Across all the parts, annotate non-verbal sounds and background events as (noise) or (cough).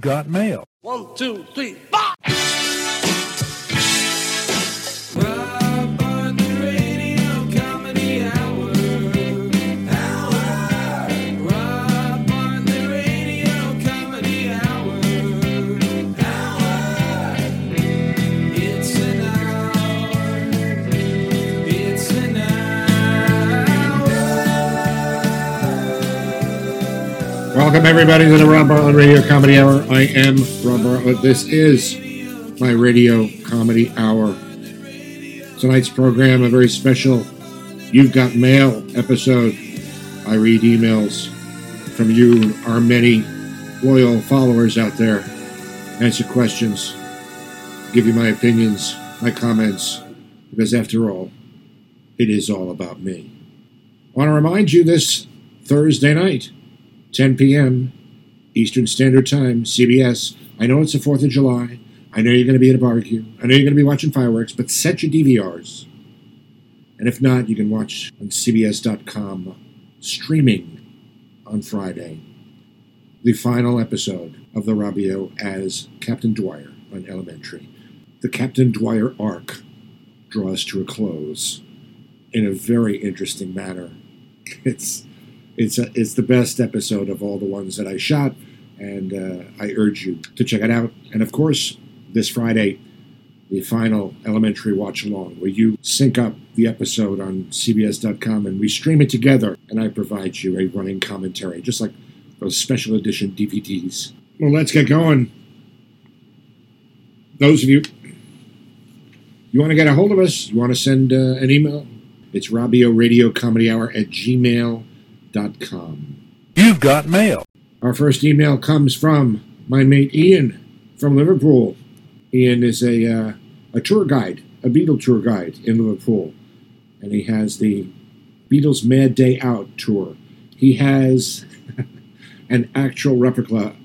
Got mail. One, two, three, four. Welcome, everybody, to the Rob Bartlett Radio Comedy Hour. I am Rob Bartlett. This is my Radio Comedy Hour. Tonight's program, a very special You've Got Mail episode. I read emails from you, our many loyal followers out there, answer questions, give you my opinions, my comments, because after all, it is all about me. I want to remind you this Thursday night, 10 p.m. Eastern Standard Time, CBS. I know it's the 4th of July. I know you're going to be at a barbecue. I know you're going to be watching fireworks, but set your DVRs. And if not, you can watch on CBS.com streaming on Friday the final episode of the Robbio as Captain Dwyer on Elementary. The Captain Dwyer arc draws to a close in a very interesting manner. (laughs) It's it's a, it's the best episode of all the ones that I shot, and uh, I urge you to check it out. And of course, this Friday, the final Elementary Watch Along, where you sync up the episode on CBS.com and we stream it together, and I provide you a running commentary, just like those special edition DVDs. Well, let's get going. Those of you, you want to get a hold of us, you want to send uh, an email, it's Robbio Radio Comedy Hour at gmail.com. You've got mail. Our first email comes from my mate Ian from Liverpool. Ian is a, uh, a tour guide, a Beatle tour guide in Liverpool, and he has the Beatles Mad Day Out tour. He has (laughs) an actual replica,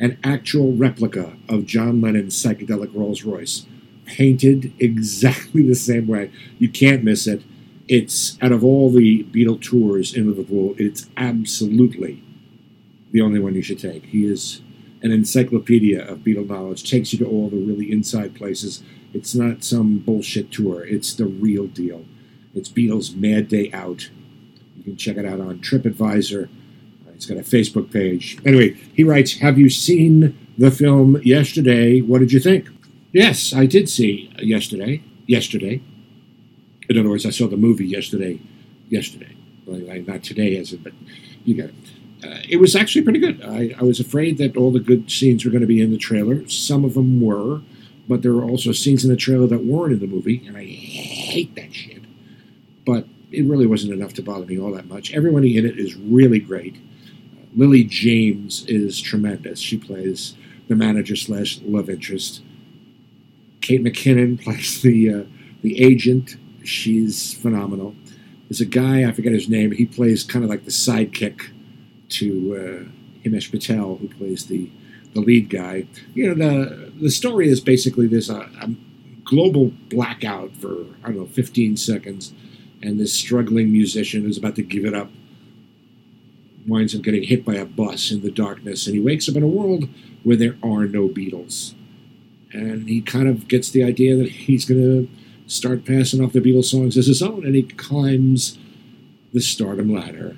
an actual replica of John Lennon's psychedelic Rolls Royce, painted exactly the same way. You can't miss it. It's out of all the Beatle tours in Liverpool, it's absolutely the only one you should take. He is an encyclopedia of Beatle knowledge, takes you to all the really inside places. It's not some bullshit tour, it's the real deal. It's Beatles Mad Day Out. You can check it out on TripAdvisor. It's got a Facebook page. Anyway, he writes Have you seen the film yesterday? What did you think? Yes, I did see yesterday. Yesterday. In other words, I saw the movie yesterday. Yesterday. Not today, as it, but you get it uh, it was actually pretty good. I, I was afraid that all the good scenes were going to be in the trailer. Some of them were, but there were also scenes in the trailer that weren't in the movie, and I hate that shit. But it really wasn't enough to bother me all that much. Everybody in it is really great. Uh, Lily James is tremendous. She plays the manager slash love interest. Kate McKinnon (laughs) plays the uh, the agent. She's phenomenal. There's a guy I forget his name. He plays kind of like the sidekick to uh, Himesh Patel, who plays the the lead guy. You know, the the story is basically there's a, a global blackout for I don't know 15 seconds, and this struggling musician who's about to give it up winds up getting hit by a bus in the darkness, and he wakes up in a world where there are no Beatles, and he kind of gets the idea that he's going to start passing off the Beatles songs as his own, and he climbs the stardom ladder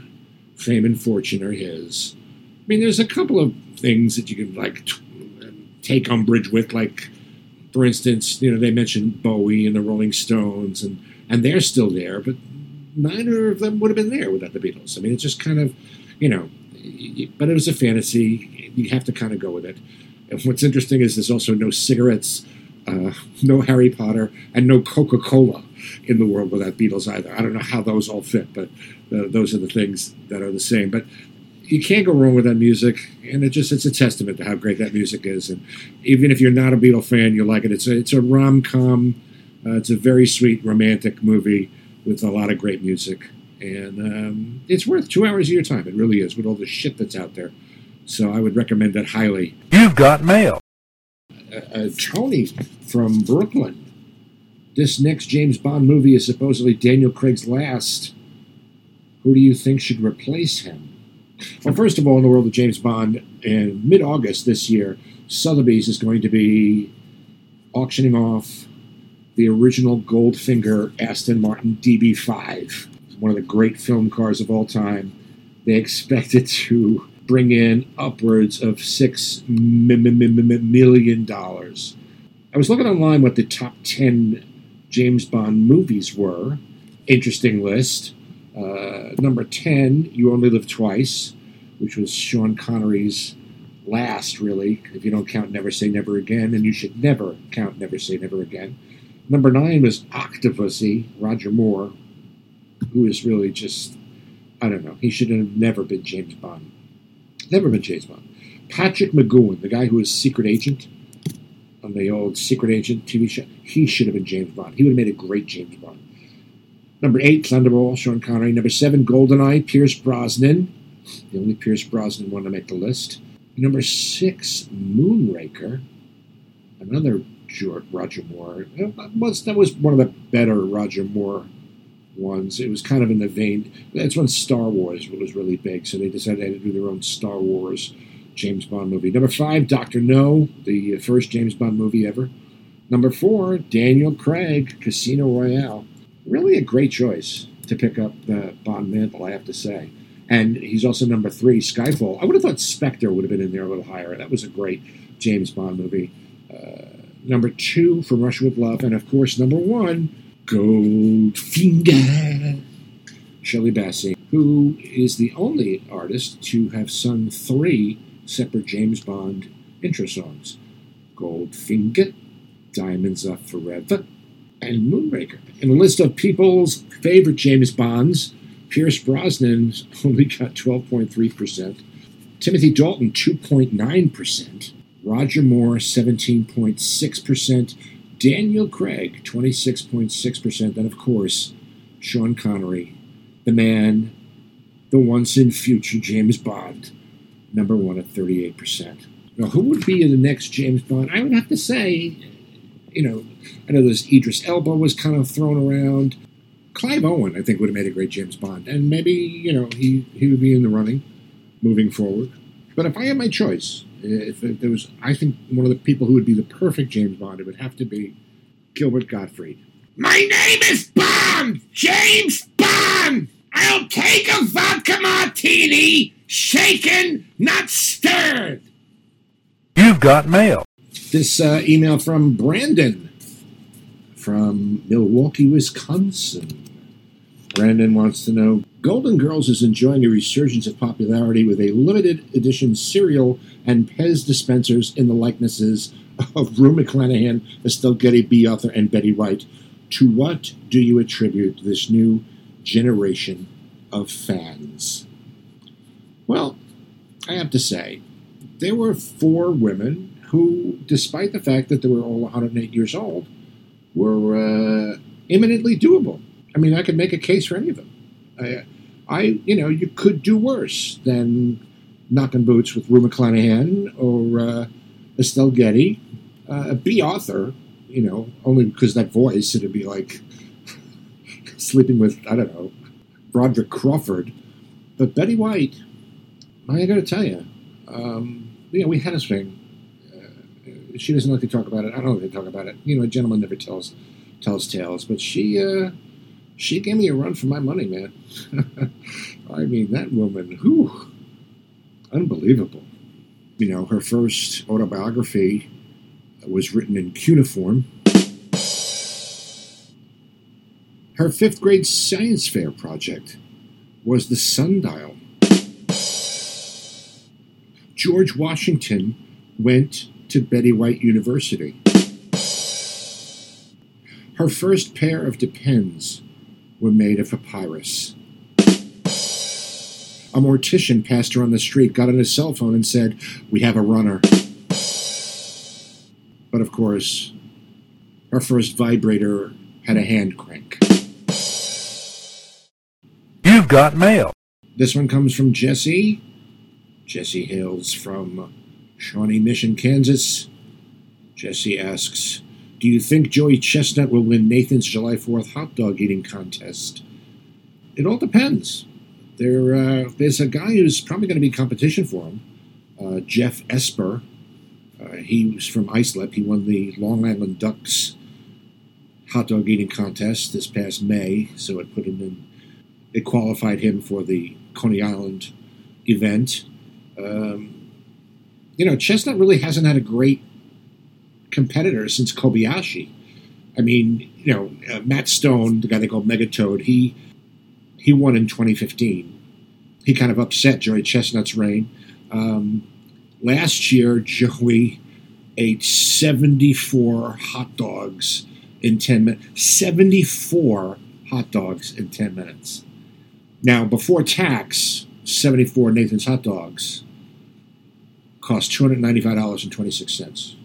fame and fortune are his. I mean, there's a couple of things that you can like t- take umbrage with, like for instance, you know, they mentioned Bowie and the Rolling Stones, and and they're still there, but neither of them would have been there without the Beatles. I mean, it's just kind of, you know, but it was a fantasy. You have to kind of go with it. And what's interesting is there's also no cigarettes, uh, no Harry Potter, and no Coca Cola in the world without Beatles either. I don't know how those all fit, but uh, those are the things that are the same. But you can't go wrong with that music, and it just it's a testament to how great that music is. And even if you're not a Beatle fan, you like it. It's a it's a rom com. Uh, it's a very sweet romantic movie with a lot of great music, and um, it's worth two hours of your time. It really is with all the shit that's out there. So I would recommend it highly. You've got mail. Uh, uh, Tony from Brooklyn. This next James Bond movie is supposedly Daniel Craig's last. Who do you think should replace him? Well, first of all, in the world of James Bond, in mid August this year, Sotheby's is going to be auctioning off the original Goldfinger Aston Martin DB5, one of the great film cars of all time. They expect it to bring in upwards of six million dollars. I was looking online what the top 10 James Bond movies were. Interesting list. Uh, number 10, You Only Live Twice, which was Sean Connery's last, really, if you don't count Never Say Never Again, and you should never count Never Say Never Again. Number 9 was Octopussy, Roger Moore, who is really just, I don't know, he should have never been James Bond. Never been James Bond. Patrick McGoohan, the guy who was secret agent on the old Secret Agent TV show, he should have been James Bond. He would have made a great James Bond. Number eight, Thunderball, Sean Connery. Number seven, Goldeneye, Pierce Brosnan. The only Pierce Brosnan one to make the list. Number six, Moonraker. Another George, Roger Moore. That was, that was one of the better Roger Moore ones. It was kind of in the vein. That's when Star Wars was really big, so they decided they had to do their own Star Wars James Bond movie. Number five, Doctor No, the first James Bond movie ever. Number four, Daniel Craig, Casino Royale. Really a great choice to pick up the Bond mantle, I have to say. And he's also number three, Skyfall. I would have thought Spectre would have been in there a little higher. That was a great James Bond movie. Uh, number two, From Russia with Love. And of course, number one, Goldfinger. Shirley Bassey, who is the only artist to have sung three separate James Bond intro songs? Goldfinger, Diamonds Are Forever, and Moonraker. In a list of people's favorite James Bonds, Pierce Brosnan only got 12.3%, Timothy Dalton 2.9%, Roger Moore 17.6%, Daniel Craig 26.6%, and of course, Sean Connery, the man, the once in future James Bond, number one at 38%. Now, who would be the next James Bond? I would have to say, you know, I know there's Idris Elba was kind of thrown around. Clive Owen, I think, would have made a great James Bond, and maybe you know he he would be in the running moving forward. But if I had my choice, if, if there was, I think one of the people who would be the perfect James Bond, it would have to be Gilbert Gottfried. My name is Bond, James Bond. I'll take a vodka martini, shaken, not stirred. You've got mail. This uh, email from Brandon from Milwaukee, Wisconsin. Brandon wants to know Golden Girls is enjoying a resurgence of popularity with a limited edition cereal and Pez dispensers in the likenesses of Rue McClanahan, Estelle Getty, Bea Arthur, and Betty White. To what do you attribute this new generation of fans? Well, I have to say, there were four women who, despite the fact that they were all 108 years old, were uh, eminently doable. I mean, I could make a case for any of them. I, I, you know, you could do worse than knocking boots with Rue McClanahan or uh, Estelle Getty. Uh, Bea You know, only because that voice, it'd be like (laughs) sleeping with, I don't know, Broderick Crawford. But Betty White, I got to tell you, um, we had a thing. Uh, she doesn't like to talk about it. I don't like to talk about it. You know, a gentleman never tells tells tales. But she uh, she gave me a run for my money, man. (laughs) I mean, that woman, whew, unbelievable. You know, her first autobiography was written in cuneiform. Her fifth grade science fair project was the sundial. George Washington went to Betty White University. Her first pair of depends were made of papyrus. A mortician passed her on the street, got on his cell phone, and said, We have a runner. But of course, her first vibrator had a hand crank. You've got mail. This one comes from Jesse. Jesse hails from Shawnee Mission, Kansas. Jesse asks, Do you think Joey Chestnut will win Nathan's July 4th hot dog eating contest? It all depends. There, uh, there's a guy who's probably going to be competition for him, uh, Jeff Esper. Uh, he was from Islip. He won the Long Island Ducks hot dog eating contest this past May, so it put him in. It qualified him for the Coney Island event. Um, you know, Chestnut really hasn't had a great competitor since Kobayashi. I mean, you know, uh, Matt Stonie, the guy they call Megatoad, he he won in 2015. He kind of upset Joey Chestnut's reign. Um, last year, Joey ate 74 hot dogs in 10 minutes. 74 hot dogs in 10 minutes. Now, before tax, 74 Nathan's hot dogs cost $295.26.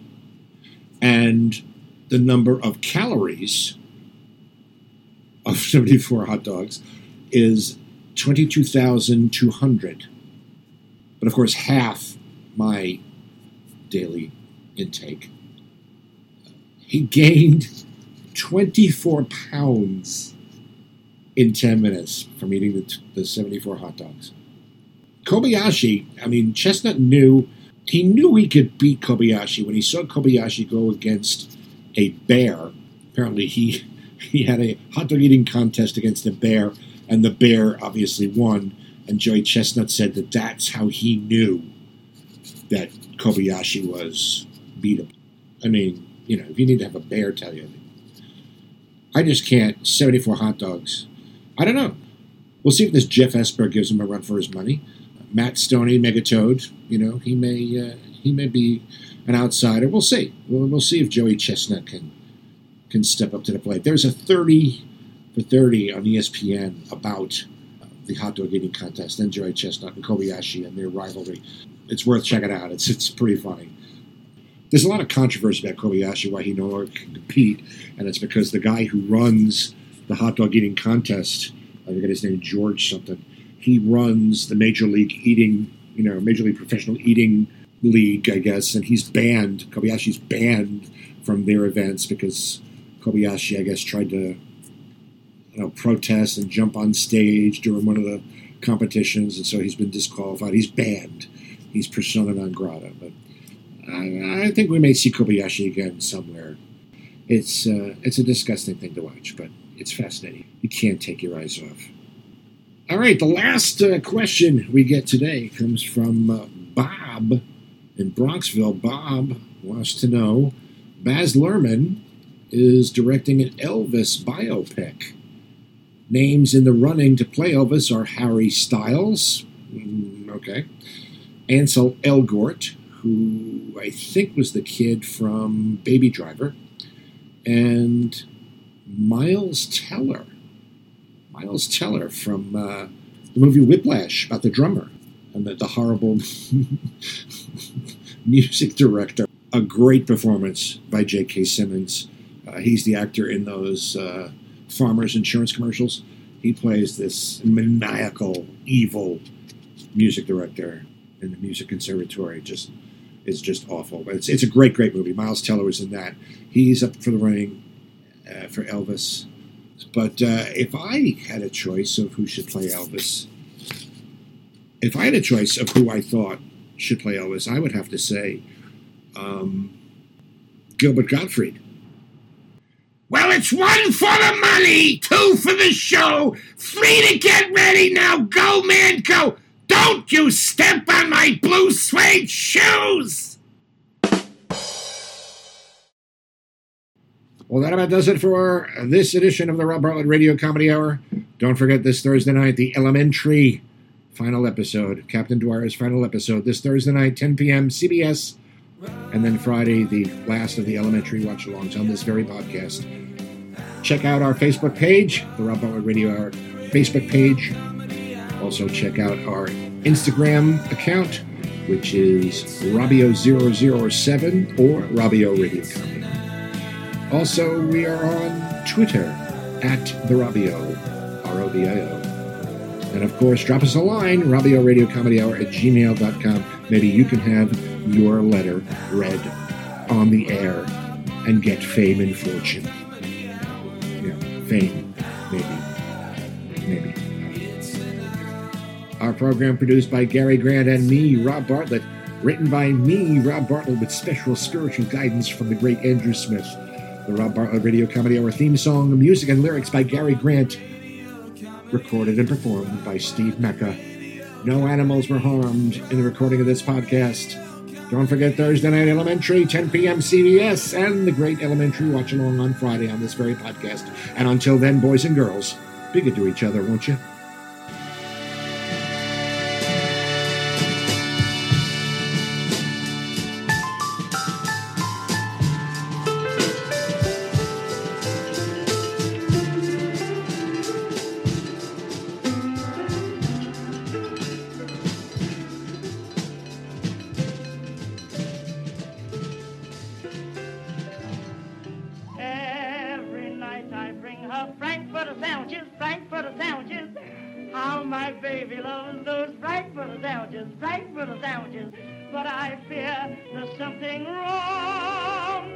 And the number of calories of 74 hot dogs is 22,200. But of course, half my daily intake. He gained 24 pounds in 10 minutes from eating the, the 74 hot dogs. Kobayashi, I mean, Chestnut knew, he knew he could beat Kobayashi when he saw Kobayashi go against a bear. Apparently, he, (laughs) he had a hot dog eating contest against a bear, and the bear obviously won. And Joey Chestnut said that that's how he knew that Kobayashi was beatable. I mean, you know, if you need to have a bear tell you. I just can't. 74 hot dogs. I don't know. We'll see if this Jeff Esper gives him a run for his money. Matt Stonie, Megatoad, you know, he may uh, he may be an outsider. We'll see. We'll, we'll see if Joey Chestnut can can step up to the plate. There's a 30 for 30 on ESPN about the hot dog eating contest and Joey Chestnut and Kobayashi and their rivalry. It's worth checking out. It's it's pretty funny. There's a lot of controversy about Kobayashi why he no longer can compete, and it's because the guy who runs the hot dog eating contest, I forget his name, is George something. He runs the Major League Eating, you know, Major League Professional Eating League, I guess, and he's banned. Kobayashi's banned from their events because Kobayashi, I guess, tried to, know, protest and jump on stage during one of the competitions, and so he's been disqualified. He's banned. He's persona non grata. But I, I think we may see Kobayashi again somewhere. It's uh, it's a disgusting thing to watch, but it's fascinating. You can't take your eyes off. All right, the last uh, question we get today comes from uh, Bob in Bronxville. Bob wants to know Baz Luhrmann is directing an Elvis biopic. Names in the running to play Elvis are Harry Styles, mm, okay, Ansel Elgort, who I think was the kid from Baby Driver, and Miles Teller. Miles Teller from uh, the movie Whiplash about the drummer and the, the horrible (laughs) music director. A great performance by J.K. Simmons. Uh, he's the actor in those uh, farmers insurance commercials. He plays this maniacal, evil music director in the music conservatory. Just is just awful. But it's it's a great, great movie. Miles Teller was in that. He's up for the running uh, for Elvis. But uh, if I had a choice of who should play Elvis, if I had a choice of who I thought should play Elvis, I would have to say um, Gilbert Gottfried. Well, it's one for the money, two for the show, three to get ready. Now go, man, go. Don't you step on my blue suede shoes. Well, that about does it for this edition of the Rob Bartlett Radio Comedy Hour. Don't forget this Thursday night, the Elementary final episode, Captain Dwyer's final episode, this Thursday night, 10 p.m. CBS, and then Friday, the last of the Elementary watch alongs on this very podcast. Check out our Facebook page, the Rob Bartlett Radio Hour Facebook page. Also, check out our Instagram account, which is Robbio007 or Robbio Radio Comedy. Also, we are on Twitter at the Robbio, R O B I O. And of course, drop us a line, Robbio Radio Comedy Hour at gmail.com. Maybe you can have your letter read on the air and get fame and fortune. Yeah, fame, maybe. Maybe. Our program produced by Gary Grant and me, Rob Bartlett. Written by me, Rob Bartlett, with special spiritual guidance from the great Andrew Smith. The Rob Bartlett Radio Comedy Hour theme song, music and lyrics by Gary Grant. Recorded and performed by Steve Mecca. No animals were harmed in the recording of this podcast. Don't forget Thursday Night Elementary, 10 p.m. CBS, and the Great Elementary Watch Along on Friday on this very podcast. And until then, boys and girls, be good to each other, won't you? Sandwiches, Frankfurter sandwiches. But I fear there's something wrong.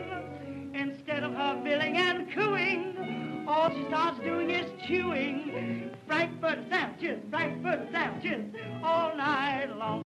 Instead of her billing and cooing, all she starts doing is chewing. Frankfurter sandwiches, Frankfurter sandwiches, all night long.